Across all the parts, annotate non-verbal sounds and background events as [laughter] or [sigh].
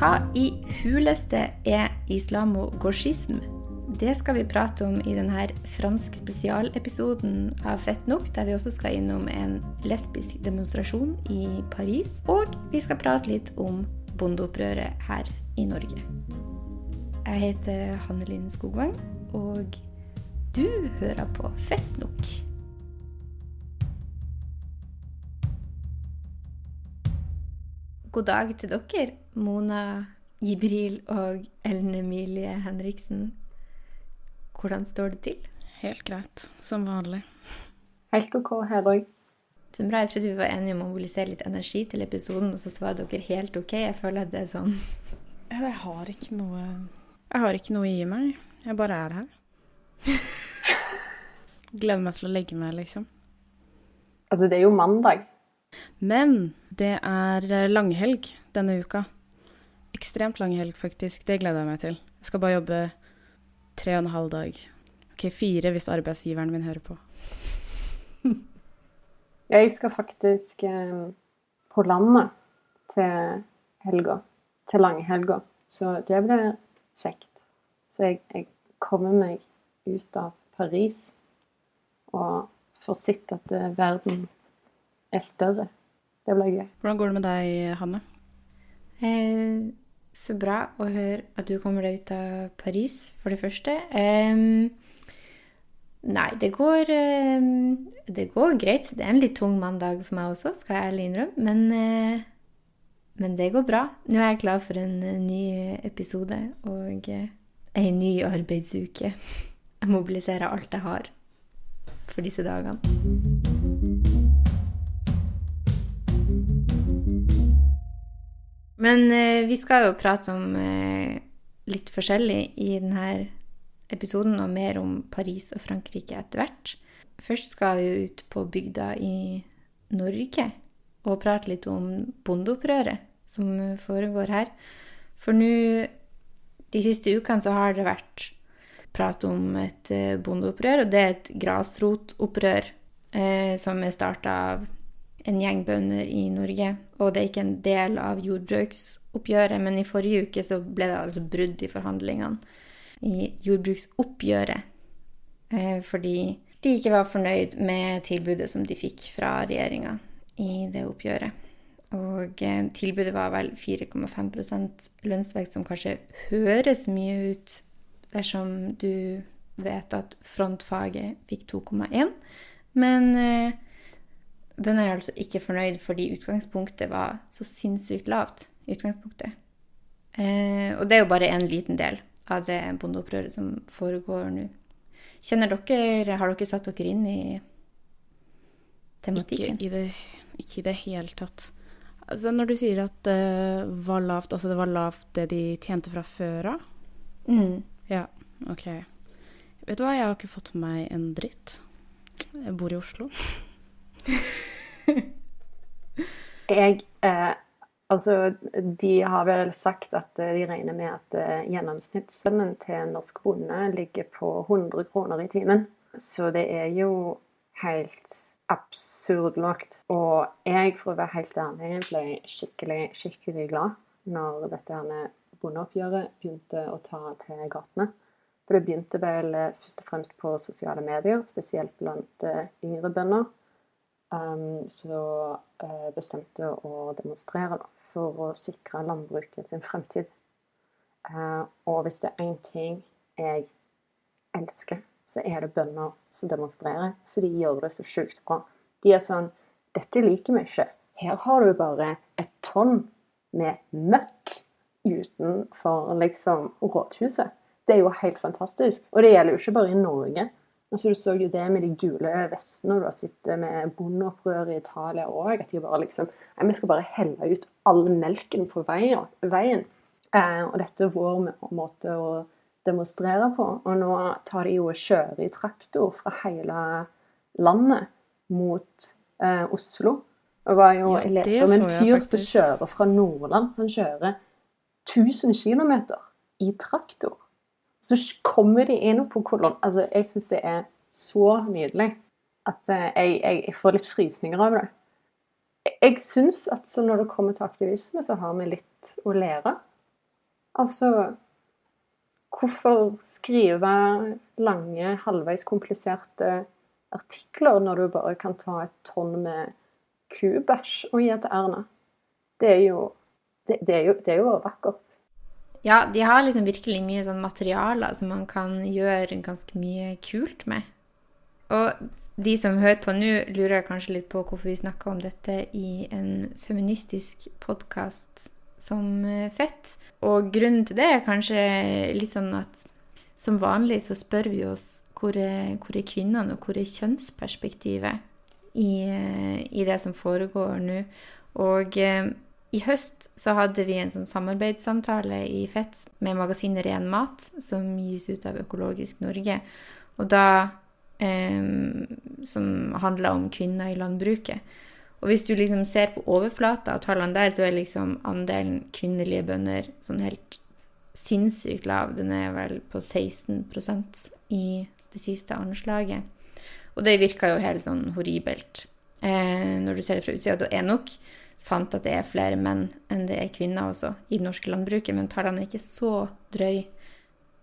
Hva i huleste er islamogosjism? Det skal vi prate om i denne fransk spesialepisoden av Fett nok, der vi også skal innom en lesbisk demonstrasjon i Paris. Og vi skal prate litt om bondeopprøret her i Norge. Jeg heter Hannelin Skogvang, og du hører på Fett nok. God dag til dere, Mona Jibril og Ellen Emilie Henriksen. Hvordan står det til? Helt greit, som vanlig. Helt OK her òg. Så bra. Jeg trodde vi var enige om å mobilisere litt energi til episoden, og så svarer dere helt OK. Jeg føler at det er sånn Jeg har ikke noe Jeg har ikke noe i meg. Jeg bare er her. [laughs] Gleder meg til å legge meg, liksom. Altså, det er jo mandag. Men det er langhelg denne uka. Ekstremt langhelg, faktisk. Det gleder jeg meg til. Jeg skal bare jobbe tre og en halv dag. OK, fire hvis arbeidsgiveren min hører på. [laughs] Jeg skal faktisk eh, på landet til helga. Til langhelga. Så det blir kjekt. Så jeg, jeg kommer meg ut av Paris og får sett at eh, verden er større. Det blir gøy. Hvordan går det med deg, Hanne? Eh, så bra å høre at du kommer deg ut av Paris, for det første. Eh, nei, det går, eh, det går greit. Det er en litt tung mandag for meg også, skal jeg ærlig innrømme. Men, eh, men det går bra. Nå er jeg klar for en eh, ny episode og eh, ei ny arbeidsuke. [laughs] Jeg mobiliserer alt jeg har for disse dagene. Men eh, vi skal jo prate om eh, litt forskjellig i denne episoden, og mer om Paris og Frankrike etter hvert. Først skal vi ut på bygda i Norge og prate litt om bondeopprøret som foregår her. For nå, de siste ukene, så har det vært prat om et eh, bondeopprør, og det er et grasrotopprør eh, som er starta av en gjeng bønder i Norge. Og det er ikke en del av jordbruksoppgjøret, men i forrige uke så ble det altså brudd i forhandlingene i jordbruksoppgjøret. Eh, fordi de ikke var fornøyd med tilbudet som de fikk fra regjeringa i det oppgjøret. Og eh, tilbudet var vel 4,5% lønnsvekst, som kanskje høres mye ut dersom du vet at frontfaget fikk 2,1. Men bønder er altså ikke fornøyd fordi utgangspunktet var så sinnssykt lavt. utgangspunktet. Eh, og det er jo bare en liten del av det bondeopprøret som foregår nå. Kjenner dere, Har dere satt dere inn i tematikken? Ikke i det, ikke i det hele tatt. Altså, når du sier at det var lavt, altså det var lavt det de tjente fra før av? Mm. Ja, OK. Vet du hva, jeg har ikke fått med meg en dritt. Jeg bor i Oslo. [laughs] Jeg eh, Altså, de har vel sagt at eh, de regner med at eh, gjennomsnittslønnen til en norsk bonde ligger på 100 kroner i timen. Så det er jo helt absurd lågt. Og jeg, for å være helt ærlig, ble skikkelig, skikkelig glad når dette her bondeoppgjøret begynte å ta til gatene. For det begynte vel eh, først og fremst på sosiale medier, spesielt blant yngre bønder. Um, så bestemte bestemte å demonstrere for å sikre landbruket sin fremtid. Eh, og hvis det er én ting jeg elsker, så er det bønder som demonstrerer. For de gjør det så sjukt bra. De er sånn Dette liker vi ikke. Her har du bare et tonn med møkk utenfor liksom rådhuset. Det er jo helt fantastisk. Og det gjelder jo ikke bare i Norge. Altså, du så jo det med de gule vestene, og du har sett med bondeopprør i Italia òg. At de bare liksom Nei, vi skal bare helle ut all melken på veien. veien. Eh, og dette er vår måte å demonstrere på. Og nå tar de jo og kjører i traktor fra hele landet mot eh, Oslo. Jo, jeg leste om en fyr som kjører fra Nordland. Han kjører 1000 km i traktor. Så kommer de inn på kolonn. Altså, jeg syns det er så nydelig at eh, jeg, jeg, jeg får litt frysninger av det. Jeg, syns at når det kommer til aktivisme, så har vi litt å lære. Altså Hvorfor skrive lange, halvveis kompliserte artikler når du bare kan ta et tonn med kubæsj og gi til Erna? Det er jo det, det, er jo, det er jo vakkert. Ja, de har liksom virkelig mye sånn materialer som man kan gjøre ganske mye kult med. Og de som hører på nå, lurer kanskje litt på hvorfor vi snakker om dette i en feministisk podkast som eh, Fett. Og grunnen til det er kanskje litt sånn at som vanlig så spør vi oss hvor er, hvor er kvinnene, og hvor er kjønnsperspektivet i, eh, i det som foregår nå. Og eh, i høst så hadde vi en sånn samarbeidssamtale i Fett med magasinet Ren Mat, som gis ut av Økologisk Norge. Og da eh, Som handla om kvinner i landbruket. Og hvis du liksom ser på overflata av tallene der, så er liksom andelen kvinnelige bønder sånn helt sinnssykt lav. Den er vel på 16% i det siste anslaget. Og det virker jo helt sånn horribelt eh, når du ser det fra utsida. Det er nok sant at det er flere menn enn det er kvinner også i det norske landbruket, men tallene er ikke så drøy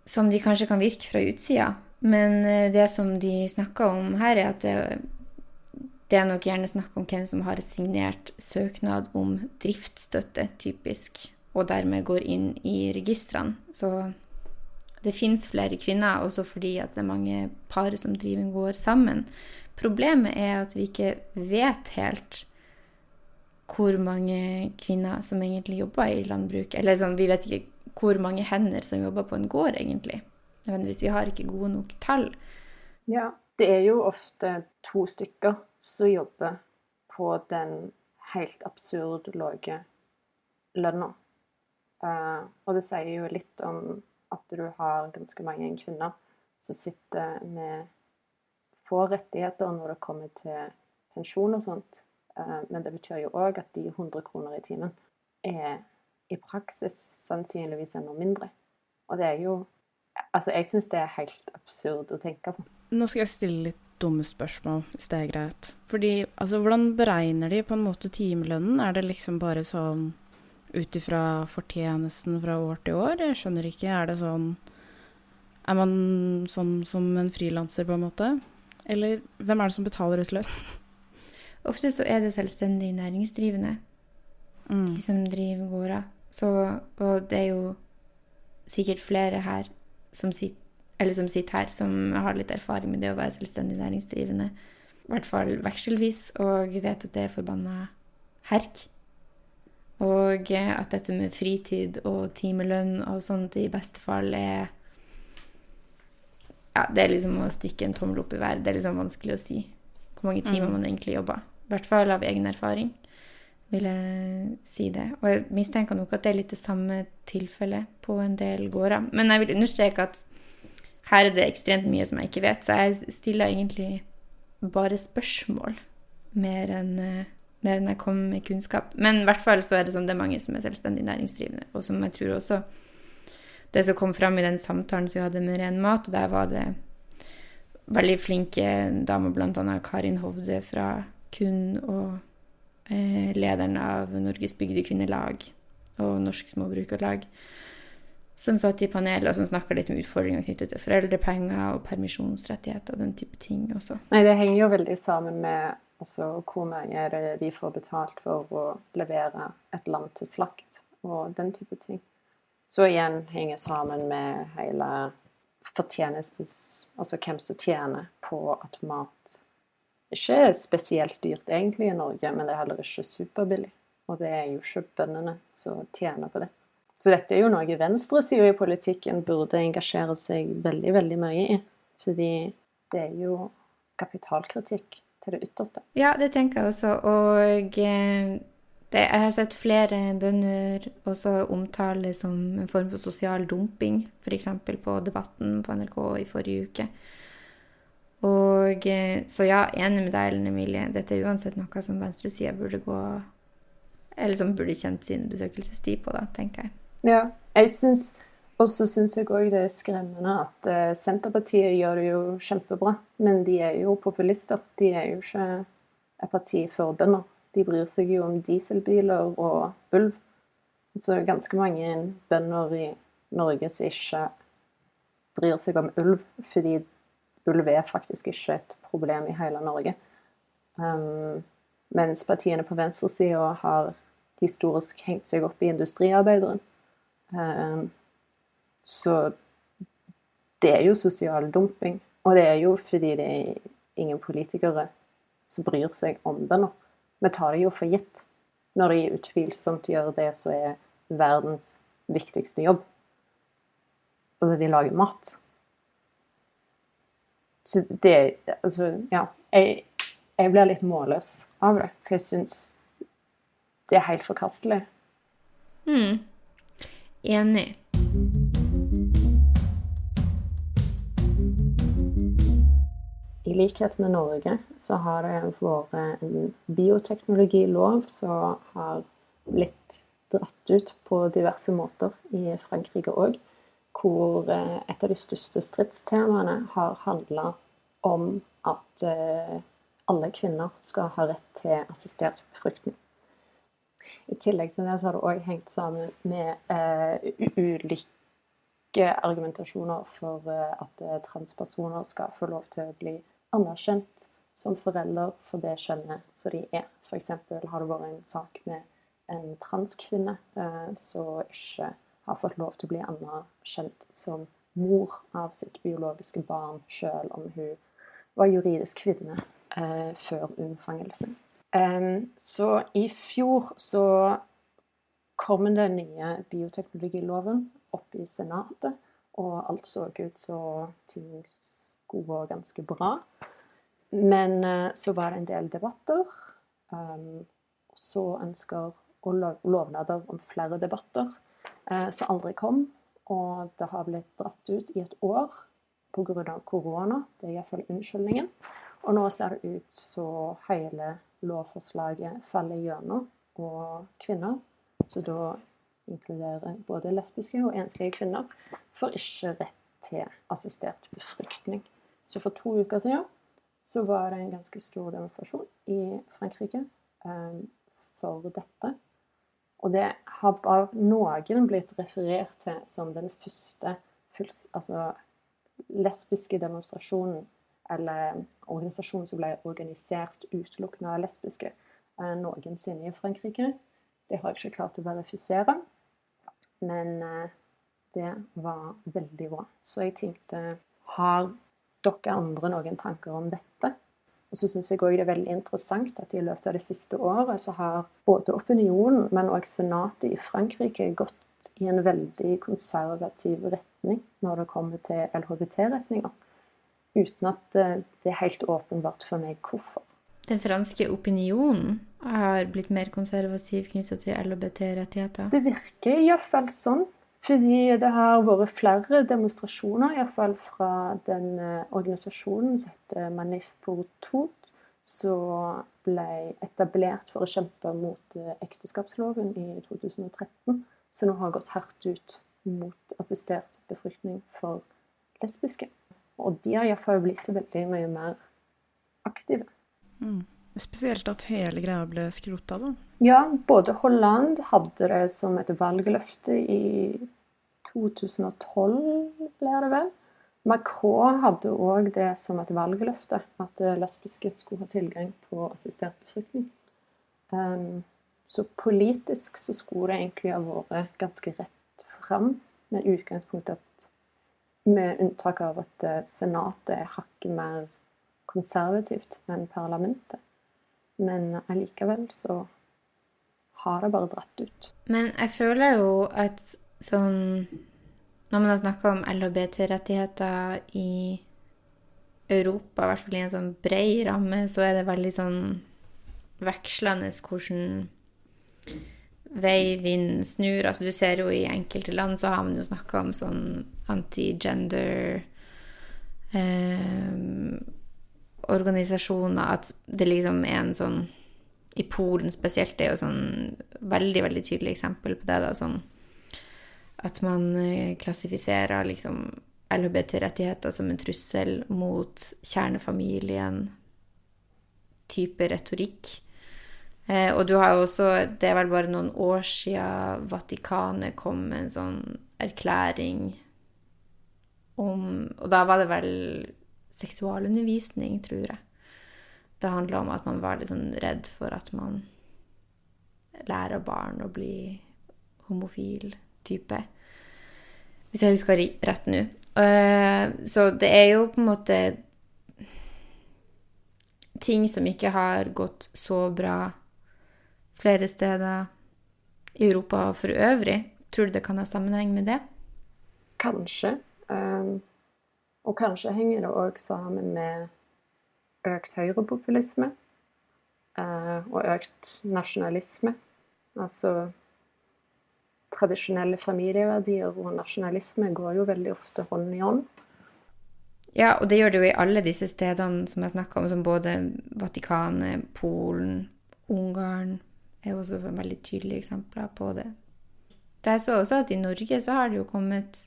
som de kanskje kan virke fra utsida. Men eh, det som de snakker om her, er at det, det er nok gjerne snakk om hvem som har signert søknad om driftsstøtte, typisk, og dermed går inn i registrene. Så det fins flere kvinner, også fordi at det er mange par som driver går sammen. Problemet er at vi ikke vet helt hvor mange kvinner som egentlig jobber i landbruk. Eller sånn, vi vet ikke hvor mange hender som jobber på en gård, egentlig. Nødvendigvis. Vi har ikke gode nok tall. Ja, det er jo ofte to stykker som jobber på den helt absurd lave lønna. Uh, og det sier jo litt om at du har ganske mange kvinner som sitter med få rettigheter når det kommer til pensjon og sånt. Eh, men det betyr jo òg at de 100 kroner i timen er i praksis sannsynligvis enda mindre. Og det er jo Altså, jeg syns det er helt absurd å tenke på. Nå skal jeg stille litt dumme spørsmål, hvis det er greit. Fordi, altså, hvordan beregner de på en måte timelønnen? Er det liksom bare sånn ut ifra fortjenesten fra år til år? Jeg skjønner ikke. Er det sånn Er man sånn som en frilanser, på en måte? Eller hvem er det som betaler ut lønn? [laughs] Ofte så er det selvstendig næringsdrivende, mm. de som driver gårder. og det er jo sikkert flere her som sitter, eller som sitter her, som har litt erfaring med det å være selvstendig næringsdrivende. I hvert fall vekselvis, og vet at det er forbanna herk. Og at dette med fritid og timelønn og sånt i beste fall er Ja, det er liksom å stikke en tommel opp i været. Det er liksom vanskelig å si hvor mange timer mm. man egentlig jobber. I hvert fall av egen erfaring, vil jeg si det. Og jeg mistenker nok at det er litt det samme tilfellet på en del gårder. Men jeg vil understreke at her er det ekstremt mye som jeg ikke vet, så jeg stiller egentlig bare spørsmål mer enn, mer enn jeg kommer med kunnskap. Men i hvert fall så er det sånn det er mange som er selvstendig næringsdrivende, og som jeg tror også Det som kom fram i den samtalen som vi hadde med Ren Mat, og der var det veldig flinke damer, bl.a. Karin Hovde fra kun og eh, lederen av Norges Bygdekvinnelag og Norsk Småbrukerlag, som satt i panelet og som snakka litt om utfordringer knyttet til foreldrepenger og permisjonsrettigheter og den type ting også. Nei, det henger jo veldig sammen med altså, hvor mye de får betalt for å levere et land til slakt og den type ting. Så igjen henger sammen med hele fortjenestes Altså hvem som tjener på at mat ikke spesielt dyrt egentlig i Norge, men det er heller ikke superbillig. Og det er jo ikke bøndene som tjener på det. Så dette er jo noe venstresida i politikken burde engasjere seg veldig, veldig mye i. Fordi det er jo kapitalkritikk til det ytterste. Ja, det tenker jeg også. Og eh, det, jeg har sett flere bønder også omtale som en form for sosial dumping, f.eks. på Debatten på NRK i forrige uke. Og eh, Så ja, enig med deg, Ellen Emilie. Dette er uansett noe som venstresida burde gå Eller som burde kjent sin besøkelsestid på, da, tenker jeg. Ja, jeg syns Og så syns jeg òg det er skremmende at uh, Senterpartiet gjør det jo kjempebra. Men de er jo populister. De er jo ikke et parti for bønder. De bryr seg jo om dieselbiler og ulv. Så ganske mange bønder i Norge som ikke bryr seg om ulv, fordi ulv er faktisk ikke et problem i hele Norge. Um, mens partiene på venstresida har historisk hengt seg opp i industriarbeideren. Um, så det er jo sosial dumping. Og det er jo fordi det er ingen politikere som bryr seg om det nå. Vi tar det jo for gitt når de utvilsomt gjør det som er verdens viktigste jobb. Altså, de lager mat. Så det Altså, ja. Jeg, jeg blir litt målløs av det, for jeg syns det er helt forkastelig. Mm. Enig. I likhet med Norge så har det vært en bioteknologilov som har blitt dratt ut på diverse måter i Frankrike òg hvor eh, et av de største stridstemaene har handla om at eh, alle kvinner skal ha rett til assistert befruktning. I tillegg til det så har det òg hengt sammen med uh, ulike argumentasjoner for at transpersoner skal få lov til å bli anerkjent som forelder for det kjønnet som de er. F.eks. har det vært en sak med en transkvinne som ikke har fått lov til å bli anerkjent som mor av sitt biologiske barn, selv om hun var juridisk kvinne eh, før unnfangelsen. Um, så i fjor så kom den nye bioteknologiloven opp i Senatet, og alt så ut som ting skulle gå ganske bra. Men uh, så var det en del debatter. Um, så ønsker og lovnader om flere debatter som aldri kom. Og det har blitt dratt ut i et år pga. korona. Det er iallfall unnskyldningen. Og nå ser det ut så hele lovforslaget faller gjennom og kvinner, så da inkluderer både lesbiske og enslige kvinner, får ikke rett til assistert befruktning. Så for to uker siden så var det en ganske stor demonstrasjon i Frankrike eh, for dette. Og det har av noen blitt referert til som den første altså, lesbiske demonstrasjonen, eller organisasjonen som ble organisert utelukkende av lesbiske eh, noensinne i Frankrike. Det har jeg ikke klart å verifisere, men eh, det var veldig bra. Så jeg tenkte Har dere andre noen tanker om dette? Og så syns jeg òg det er veldig interessant at i løpet av det siste året så har både opinionen, men òg senatet i Frankrike gått i en veldig konservativ retning når det kommer til LHBT-retninger. Uten at det er helt åpenbart for meg hvorfor. Den franske opinionen har blitt mer konservativ knytta til LHBT-rettigheter? Det virker iallfall sånn. Fordi det har vært flere demonstrasjoner, iallfall fra den eh, organisasjonen som heter Manif på tout, som ble etablert for å kjempe mot eh, ekteskapsloven i 2013. Som nå har gått hardt ut mot assistert befruktning for lesbiske. Og de har iallfall blitt veldig mye mer aktive. Mm. Spesielt at hele greia ble skrota, da. Ja, både Holland hadde det som et valgløfte i 2012, blir det vel. Macron hadde òg det som et valgløfte, at lesbiske skulle ha tilgang på assistert befruktning. Um, så politisk så skulle det egentlig ha vært ganske rett fram, med utgangspunkt at med unntak av at eh, Senatet er hakket mer konservativt enn parlamentet. Men allikevel så har det bare dratt ut. Men jeg føler jo at sånn Når man har snakka om LHBT-rettigheter i Europa, i hvert fall i en sånn bred ramme, så er det veldig sånn vekslende hvordan vei vinden snur. Altså, du ser jo i enkelte land så har man jo snakka om sånn anti-gender eh, organisasjoner, at det liksom er en sånn I Polen spesielt det er jo sånn veldig, veldig tydelig eksempel på det. da, sånn at man eh, klassifiserer liksom LHBT-rettigheter som en trussel mot kjernefamilien, type retorikk. Eh, og du har jo også Det er vel bare noen år siden Vatikanet kom med en sånn erklæring om Og da var det vel seksualundervisning, tror jeg. Det handla om at man var litt sånn redd for at man lærer barn å bli homofil type. Hvis jeg husker rett nå. Eh, så det er jo på en måte ting som ikke har gått så bra flere steder i Europa for øvrig. Tror du det kan ha sammenheng med det? Kanskje. Um, og kanskje henger det òg sammen med økt høyrepopulisme uh, og økt nasjonalisme. Altså tradisjonelle familieverdier og nasjonalisme går jo veldig ofte hånd i hånd. Ja, og det gjør det jo i alle disse stedene som jeg snakka om, som både Vatikanet, Polen, Ungarn er jo også veldig tydelige eksempler på det. Jeg så også at i Norge så har det jo kommet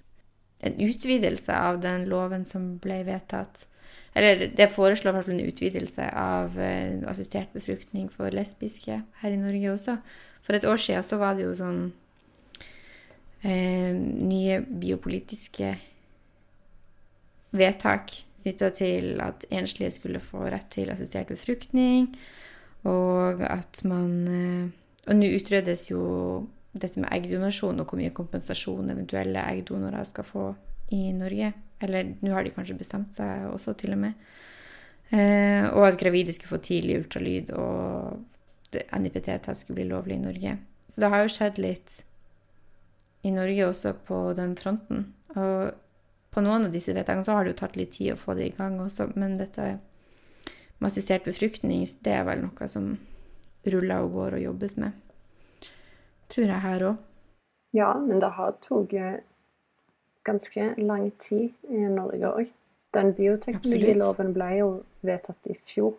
en utvidelse av den loven som ble vedtatt. Eller det foreslår i hvert fall en utvidelse av eh, assistert befruktning for lesbiske her i Norge også. For et år siden så var det jo sånn eh, nye biopolitiske vedtak knytta til at enslige skulle få rett til assistert befruktning, og at man eh, Og nå utredes jo dette med eggdonasjon og hvor mye kompensasjon eventuelle eggdonorer skal få i Norge. Eller nå har de kanskje bestemt seg også, til og med. Eh, og at gravide skulle få tidlig ultralyd, og NIPT-test skulle bli lovlig i Norge. Så det har jo skjedd litt i Norge også på den fronten. Og på noen av disse vedtakene så har det jo tatt litt tid å få det i gang også, men dette med assistert befruktning, det er vel noe som ruller og går og jobbes med. Tror jeg her òg. Ja, men det har tatt ganske lang tid i Norge òg. Den bioteknologiloven ble jo vedtatt i fjor.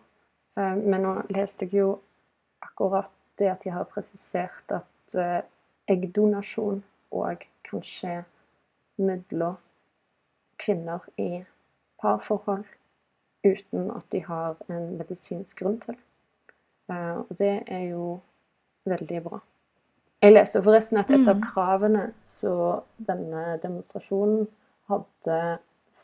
Eh, men nå leste jeg jo akkurat det at de har presisert at eh, eggdonasjon òg kanskje mellom kvinner i parforhold uten at de har en medisinsk grunn til. Eh, og det er jo veldig bra. Jeg leste forresten at et av mm. kravene som denne demonstrasjonen hadde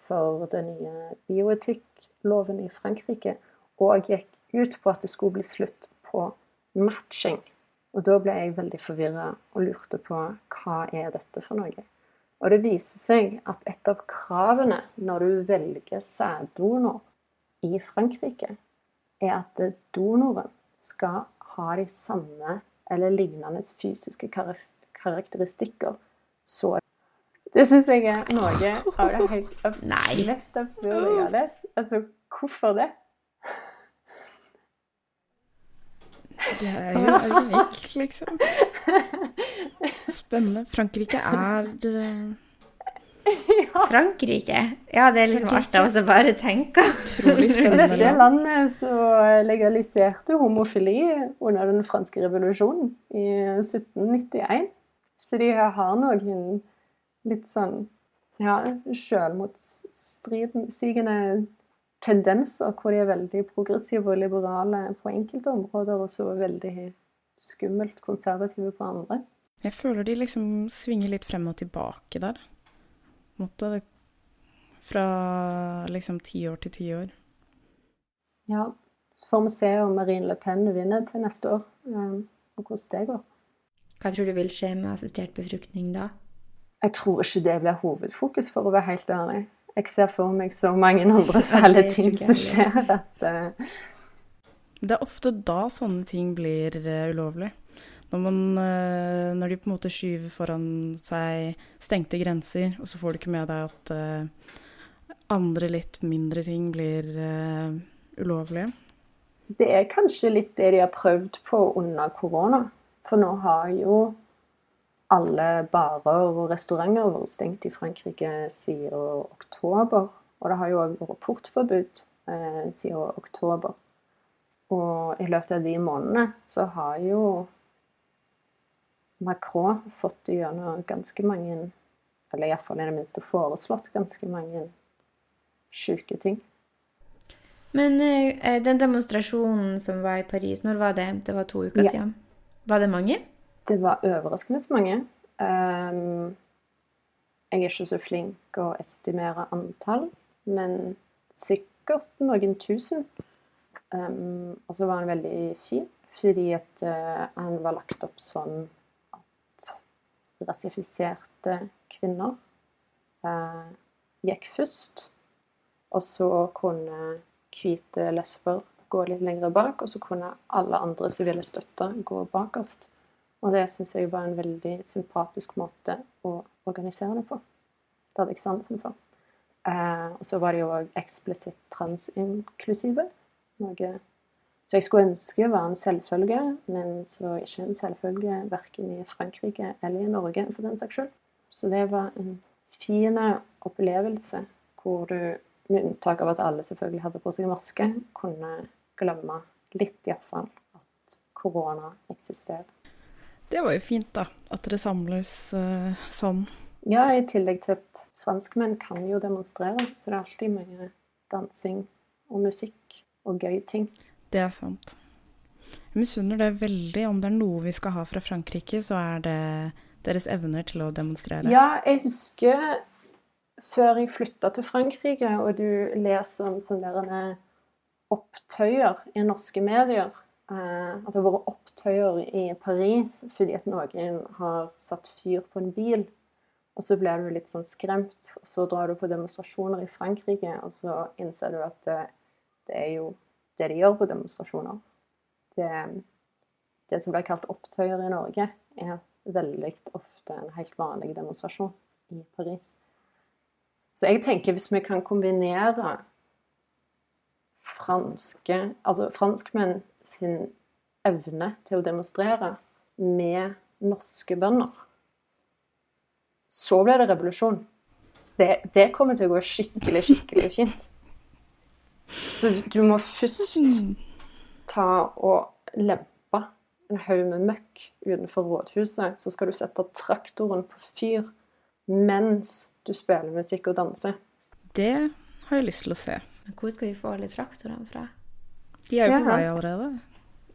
for den nye bioetikkloven i Frankrike, og gikk ut på at det skulle bli slutt på matching. Og da ble jeg veldig forvirra og lurte på hva er dette for noe. Og det viser seg at et av kravene når du velger sæddonor i Frankrike, er at donoren skal ha de samme eller lignende fysiske karakteristikker. Så det syns jeg er noe av det [laughs] mest absurde jeg har lest. Altså, hvorfor det? Det er jo unikt, liksom. Spennende. Frankrike er [laughs] ja. Frankrike? Ja, det er liksom artig å bare tenke. Utrolig spennende. Det landet som legaliserte homofili under den franske revolusjonen i 1791. Så de har noen litt sånn ja, selvmotsigende tendenser hvor de er veldig progressive og liberale på enkelte områder, og så veldig skummelt konservative på andre. Jeg føler de liksom svinger litt frem og tilbake der. Måte Fra liksom tiår til tiår. Ja. Så får vi se om Marine Le Pen vinner til neste år, um, og hvordan det går. Hva tror du vil skje med assistert befruktning da? Jeg tror ikke det blir hovedfokus, for å være helt ærlig jeg ser for meg så mange andre [laughs] fæle ting som skjer at uh... Det er ofte da sånne ting blir uh, ulovlig. Når, man, uh, når, de på en måte skyver foran seg stengte grenser, og så får du ikke med deg at andre litt mindre ting blir ulovlige. Det er kanskje litt det de har prøvd på under korona. For nå har jo alle barer og restauranter har vært stengt i Frankrike siden oktober. Og det har jo òg vært portforbud eh, siden oktober. Og i løpet av de månedene så har jo Macron fått gjennom ganske mange Eller iallfall i det minste foreslått ganske mange sjuke ting. Men eh, den demonstrasjonen som var i Paris, når var det? Det var to uker Ja. siden. Var det mange? Det var overraskende så mange. Um, jeg er ikke så flink å estimere antall, men sikkert noen tusen. Um, og så var han veldig fin, fordi at uh, han var lagt opp sånn at rasifiserte kvinner uh, gikk først. Og så kunne hvite lesber gå litt lenger bak, og så kunne alle andre som ville støtte, gå bakerst. Og det syns jeg var en veldig sympatisk måte å organisere det på. Det hadde jeg sansen for. Eh, og så var de òg eksplisitt transinklusive. Noe så jeg skulle ønske var en selvfølge, men så ikke en selvfølge verken i Frankrike eller i Norge for den saks skyld. Så det var en fin opplevelse hvor du, med unntak av at alle selvfølgelig hadde på seg maske, kunne glemme litt iallfall at korona eksisterer. Det var jo fint, da. At dere samles uh, sånn. Ja, i tillegg til at franskmenn kan jo demonstrere, så det er alltid mye dansing og musikk og gøy ting. Det er sant. Jeg misunner det veldig. Om det er noe vi skal ha fra Frankrike, så er det deres evner til å demonstrere. Ja, jeg husker før jeg flytta til Frankrike, og du leser om sånne opptøyer i norske medier. Eh, At det har vært opptøyer i Paris fordi at noen har satt fyr på en bil. Og så blir du litt sånn skremt, og så drar du på demonstrasjoner i Frankrike, og så innser du at det, det er jo det de gjør på demonstrasjoner. Det, det som blir kalt opptøyer i Norge, er veldig ofte en helt vanlig demonstrasjon i Paris. Så jeg tenker hvis vi kan kombinere franske, altså franskmenn sin evne til å demonstrere med norske bønder, så ble det revolusjon. Det, det kommer til å gå skikkelig, skikkelig fint. Så du, må først ta og lempe en haug med møkk utenfor rådhuset. Så skal du sette traktoren på fyr mens du spiller musikk og danser. Det har jeg lyst til å se. Men hvor skal vi få alle traktorene fra? De er jo på vei allerede.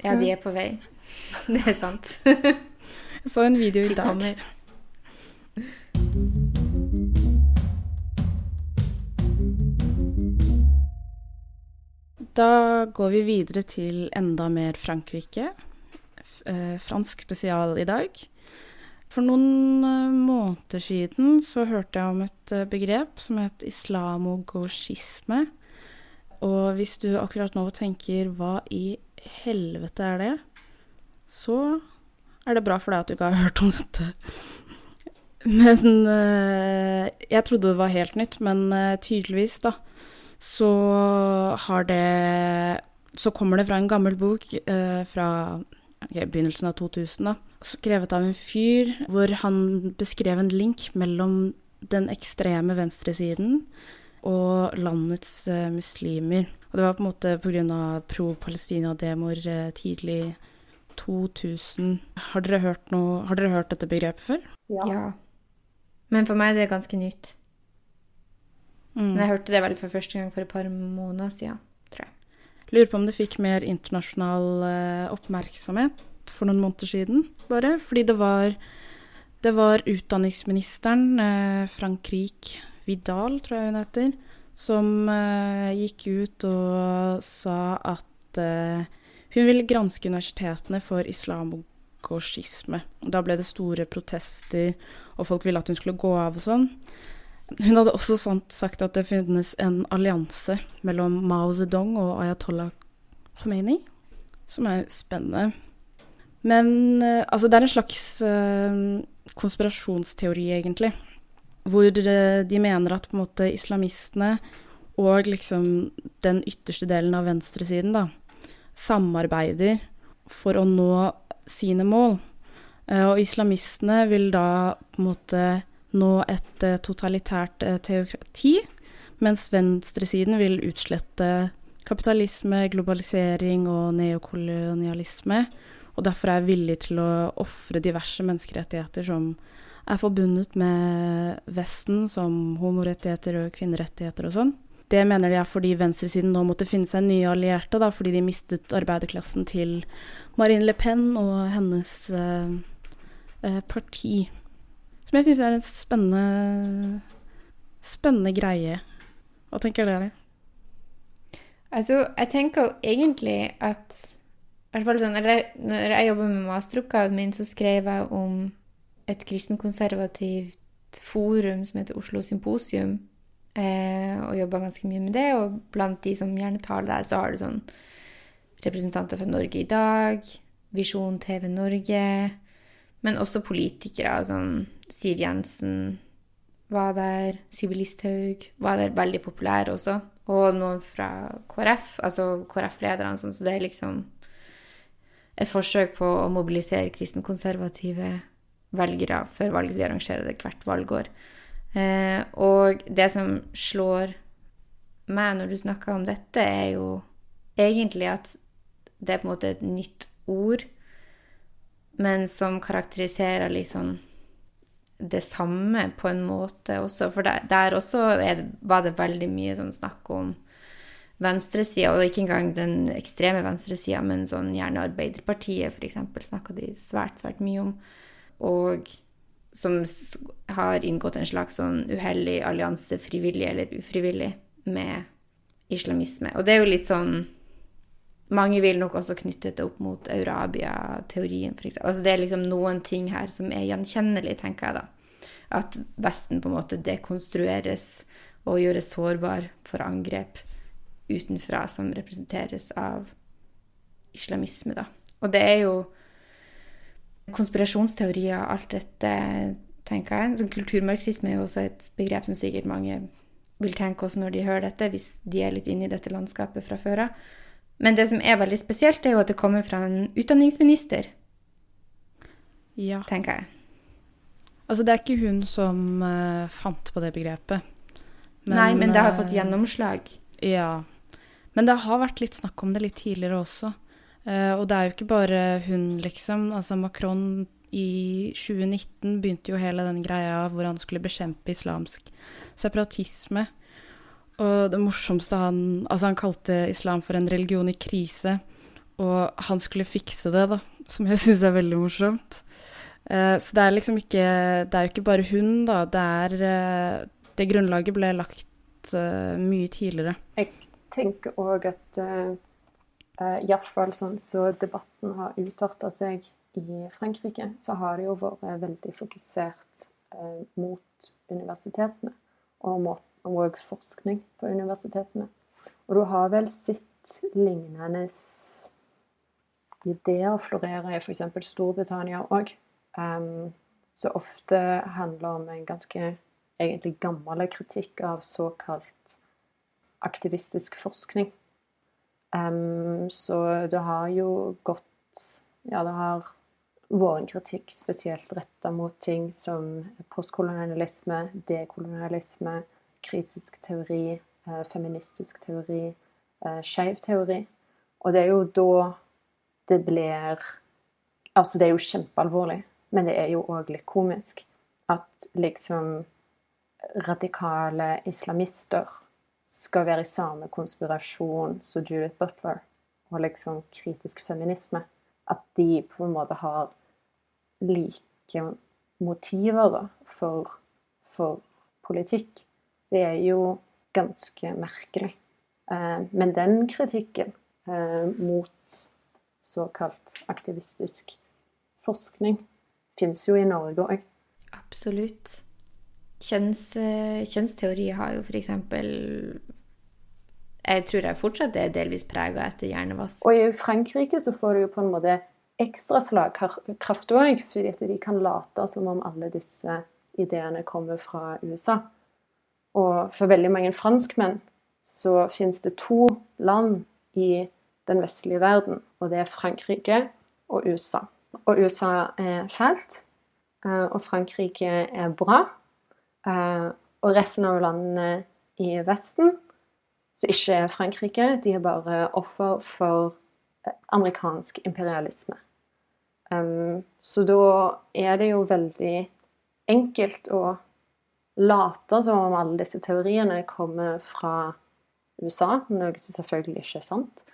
Ja, de er på vei. [laughs] Det er sant. Jeg så en video i dag. Da går vi videre til enda mer Frankrike. Eh, fransk spesial i dag. For noen eh, måneder siden så hørte jeg om et eh, begrep som het islamogauchisme. Og hvis du akkurat nå tenker 'hva i helvete er det', så er det bra for deg at du ikke har [laughs] hørt om dette. Men eh, Jeg trodde det var helt nytt, men eh, tydeligvis, da, så har det Så kommer det fra en gammel bok eh, fra okay, begynnelsen av 2000, da. Skrevet av en fyr hvor han beskrev en link mellom den ekstreme venstresiden og landets eh, muslimer. Og det var på en måte pga. pro-Palestina-demoer eh, tidlig 2000. Har dere, hørt noe, har dere hørt dette begrepet før? Ja. Men for meg er det ganske nytt. Mm. Men jeg hørte det vel for første gang for et par måneder siden, tror jeg. Lurer på om det fikk mer internasjonal eh, oppmerksomhet for noen måneder siden, bare. Fordi det var, det var utdanningsministeren, eh, Frankrike Vidal, tror jeg hun heter, som eh, gikk ut og sa at eh, hun ville granske universitetene for islamogauchisme. Da ble det store protester, og folk ville at hun skulle gå av og sånn. Hun hadde også sagt at det finnes en allianse mellom Mao Zedong og Ayatollah Khomeini, som er spennende. Men eh, altså, det er en slags konspirasjonsteori, egentlig, hvor de mener at måte islamistene og liksom den ytterste delen av venstresiden da, samarbeider for å nå sine mål. Eh, og islamistene vil da på en måte nå et eh, totalitært eh, teokrati, mens venstresiden vil utslette kapitalisme, globalisering og neokolonialisme, og derfor er villig til å ofre diverse menneskerettigheter som er forbundet med Vesten, som homorettigheter og kvinnerettigheter og sånn. det mener de er fordi venstresiden nå måtte finne seg nye allierte, da, fordi de mistet arbeiderklassen til Marine Le Pen og hennes eh, eh, parti. Som jeg syns er en spennende, spennende greie. Hva tenker dere? Altså, jeg tenker jo egentlig at i hvert fall sånn, Når jeg jobber med masteroppgaven min, så skrev jeg om et kristenkonservativt forum som heter Oslo Symposium. Eh, og jobba ganske mye med det. Og blant de som gjerne taler der, så har du sånn representanter fra Norge i dag, Visjon TV Norge, men også politikere. som Siv Jensen var der, Syvi Listhaug var der, veldig populære også. Og noen fra KrF, altså KrF-lederne, sånn, så det er liksom et forsøk på å mobilisere kristenkonservative velgere før valget. De arrangerer det hvert valgår. Eh, og det som slår meg når du snakker om dette, er jo egentlig at det er på en måte et nytt ord, men som karakteriserer liksom det samme på en måte også. For der, der også det, var det veldig mye sånn snakk om venstresida, og ikke engang den ekstreme venstresida, men sånn gjerne Arbeiderpartiet, f.eks., snakka de svært, svært mye om. Og som har inngått en slags sånn uheldig allianse, frivillig eller ufrivillig, med islamisme. Og det er jo litt sånn Mange vil nok også knytte det opp mot Eurabia-teorien, f.eks. Altså det er liksom noen ting her som er gjenkjennelig, tenker jeg da. At Vesten på en måte dekonstrueres og gjøres sårbar for angrep utenfra som representeres av islamisme, da. Og det er jo konspirasjonsteorier, alt dette, tenker jeg. Så kulturmarxisme er jo også et begrep som sikkert mange vil tenke også når de hører dette, hvis de er litt inne i dette landskapet fra før av. Men det som er veldig spesielt, er jo at det kommer fra en utdanningsminister. Ja. Tenker jeg. Altså, det er ikke hun som uh, fant på det begrepet. Men, Nei, men det har fått gjennomslag. Ja. Men det har vært litt snakk om det litt tidligere også. Uh, og det er jo ikke bare hun, liksom. Altså Macron i 2019 begynte jo hele den greia hvor han skulle bekjempe islamsk separatisme. Og det morsomste han Altså, han kalte islam for en religion i krise. Og han skulle fikse det, da. Som jeg syns er veldig morsomt. Uh, så det er liksom ikke Det er jo ikke bare hun, da. Det er uh, Det grunnlaget ble lagt mye tidligere. Jeg tenker òg at uh, iallfall sånn så debatten har utarta seg i Frankrike, så har det jo vært veldig fokusert eh, mot universitetene og, mot, forskning på universitetene. Og du har vel sett lignende ideer florere i f.eks. Storbritannia òg. Um, så ofte handler om en ganske egentlig gammel kritikk av såkalt aktivistisk forskning. Um, så det har jo gått Ja, det har vært en kritikk spesielt retta mot ting som postkolonialisme, dekolonialisme, kritisk teori, eh, feministisk teori, eh, skeiv teori. Og det er jo da det blir Altså, det er jo kjempealvorlig, men det er jo òg litt komisk at liksom radikale islamister skal være i samme konspirasjon som Judith Butler og liksom kritisk feminisme. At de på en måte har like motiver for, for politikk. Det er jo ganske merkelig. Eh, men den kritikken eh, mot såkalt aktivistisk forskning finnes jo i Norge òg. Absolutt. Kjønns, eh, kjønnsteori har jo f.eks. Jeg tror jeg fortsatt er delvis prega etter hjernevask. Og i Frankrike så får du jo på en måte ekstra slagkraft òg, fordi de kan late som om alle disse ideene kommer fra USA. Og for veldig mange franskmenn så finnes det to land i den vestlige verden, og det er Frankrike og USA. Og USA er fælt, eh, og Frankrike er bra. Eh, og resten av landene i Vesten, som ikke er Frankrike, de er bare offer for eh, amerikansk imperialisme. Um, så da er det jo veldig enkelt å late som om alle disse teoriene kommer fra USA, noe som selvfølgelig ikke er sant.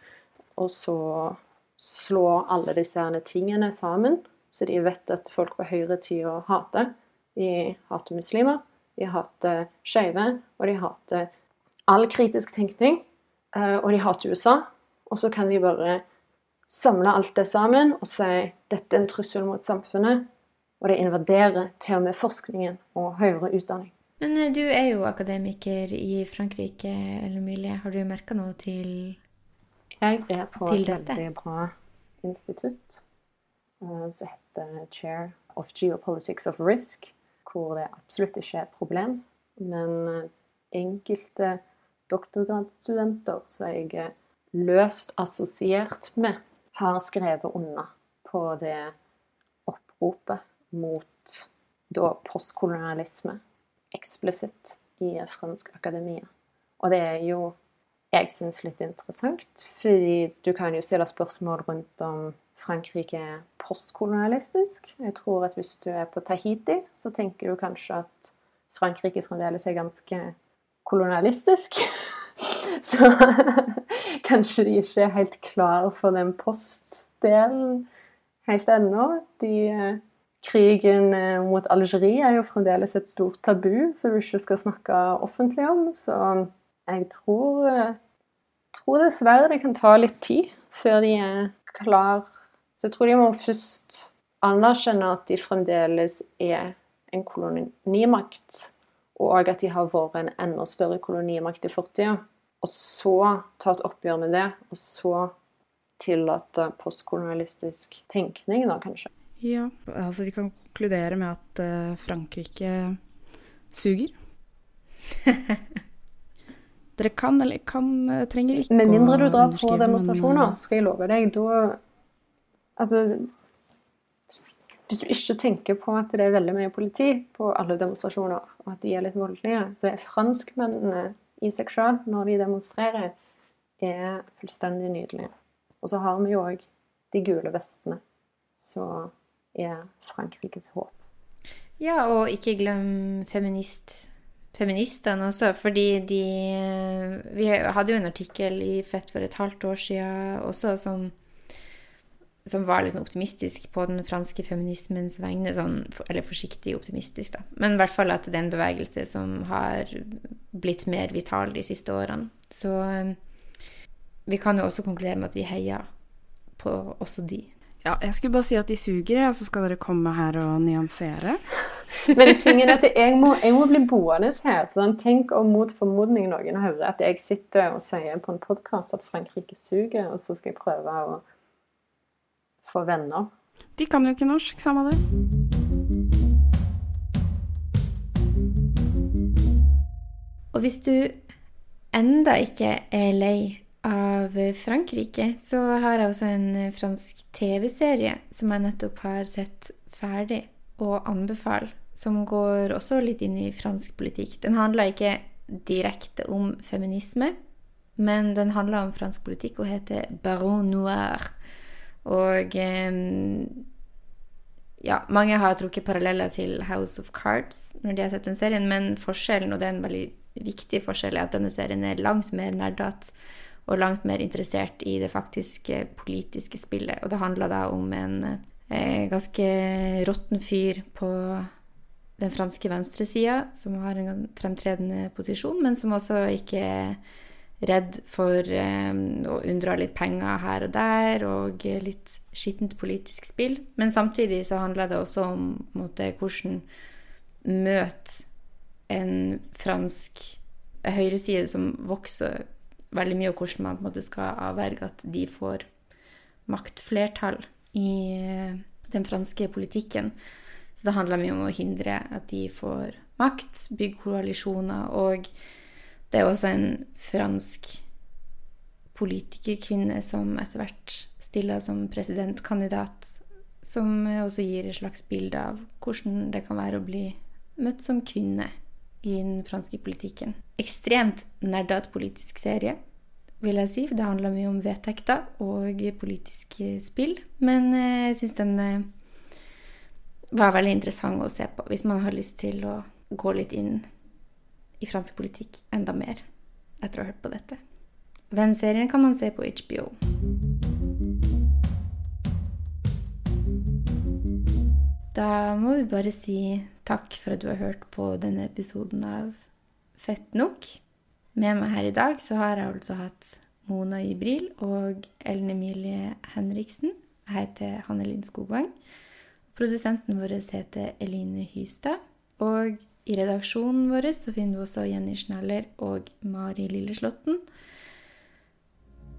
Og så slå alle disse tingene sammen, så de vet at folk på høyresida hater. De hater muslimer, de hater skeive, og de hater all kritisk tenkning. Eh, og de hater USA. Og så kan de bare samle alt det sammen og si dette er en trussel mot samfunnet. Og det invaderer til og med forskningen og høyere utdanning. Men eh, du er jo akademiker i Frankrike, eller Emilie. Har du merka noe til Jeg er på et veldig bra institutt eh, som heter Chair of Geopolitics of Risk, hvor det absolutt ikke er et problem. Men eh, enkelte doktorgradsstudenter som jeg er løst assosiert med, har skrevet under på det oppropet mot da postkolonialisme eksplisitt i fransk akademia. Og det er jo jeg syns litt interessant, fordi du kan jo stille spørsmål rundt om Frankrike er postkolonialistisk. Jeg tror at hvis du er på Tahiti, så tenker du kanskje at Frankrike fremdeles er ganske kolonialistisk. [laughs] Så [laughs] kanskje de ikke er helt klar for den postdelen helt ennå. De, eh, krigen eh, mot Algerie er jo fremdeles et stort tabu som du ikke skal snakke offentlig om. Så jeg tror, eh, tror dessverre det kan ta litt tid før de er klar. Så jeg tror de må først anerkjenne at de fremdeles er en kolonimakt, og at de har vært en enda større kolonimakt i fortida. Og så ta et oppgjør med det, og så tillate postkolonialistisk tenkning, da kanskje. Ja, altså vi kan konkludere med at eh, Frankrike suger. [laughs] Dere kan eller kan, eh, trenger ikke å Med mindre du drar på demonstrasjoner, eh, skal jeg love deg, da Altså Hvis du ikke tenker på at det er veldig mye politi på alle demonstrasjoner, og at de er litt voldelige, så er franskmennene i seg sjøl, når de demonstrerer, er fullstendig nydelige. Og så har vi jo òg de gule vestene, som er Frankrikes håp. Ja, og ikke glem feminist, feministene også, fordi de Vi hadde jo en artikkel i Fett for et halvt år siden også som, som var sånn optimistisk på den franske feminismens vegne. Sånn, eller forsiktig optimistisk, da. Men i hvert fall at det er en bevegelse som har blitt mer vital de siste årene. Så eh, vi kan jo også konkludere med at vi heier på også de. Ja, jeg skulle bare si at de suger, og så skal dere komme her og nyansere. [laughs] Men tingen er at jeg må, jeg må bli boende her. Sånn, tenk om mot formodning noen hører at jeg sitter og sier på en podkast at Frankrike suger, og så skal jeg prøve å få venner. De kan jo ikke norsk, samme det. Og hvis du enda ikke er lei av Frankrike, så har jeg også en fransk TV-serie som jeg nettopp har sett ferdig og anbefaler, som går også litt inn i fransk politikk. Den handler ikke direkte om feminisme, men den handler om fransk politikk og heter Baron Noir. Og eh, ja, mange har trukket paralleller til House of Cards når de har sett den serien, men forskjellen, og det er en veldig viktig forskjell, er at denne serien er langt mer nerdete og langt mer interessert i det faktiske politiske spillet. Og det handler da om en eh, ganske råtten fyr på den franske venstresida, som har en fremtredende posisjon, men som også ikke er redd for eh, å unndra litt penger her og der, og litt skittent politisk spill. Men samtidig så handler det også om måte, hvordan møte en fransk høyreside som vokser veldig mye, og hvordan man på en måte skal avverge at de får maktflertall i eh, den franske politikken. Så det handler mye om å hindre at de får makt, bygge koalisjoner, og det er også en fransk politikerkvinne som etter hvert stiller som presidentkandidat, som også gir et slags bilde av hvordan det kan være å bli møtt som kvinne i den franske politikken. Ekstremt nerdete politisk serie, vil jeg si. for Det handler mye om vedtekter og politisk spill. Men eh, jeg syns den eh, var veldig interessant å se på hvis man har lyst til å gå litt inn i fransk politikk enda mer etter å ha hørt på dette. Den serien kan man se på HBO. Da må vi bare si takk for at du har hørt på denne episoden av Fett nok. Med meg her i dag så har jeg altså hatt Mona Ibril og Ellen Emilie Henriksen. Jeg heter Hanne Linn Skogvang. Produsenten vår heter Eline Hystad. Og i redaksjonen vår så finner du også Jenny Schneller og Mari Lilleslåtten.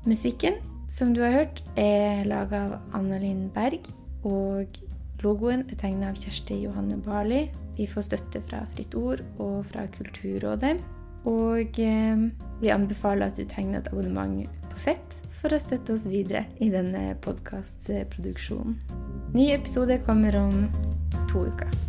Musikken som du har hørt, er laga av Annelin Berg. Og logoen er tegna av Kjersti Johanne Barli. Vi får støtte fra Fritt Ord og fra Kulturrådet. Og eh, vi anbefaler at du tegner et abonnement på Fett for å støtte oss videre i denne podkastproduksjonen. Ny episode kommer om to uker.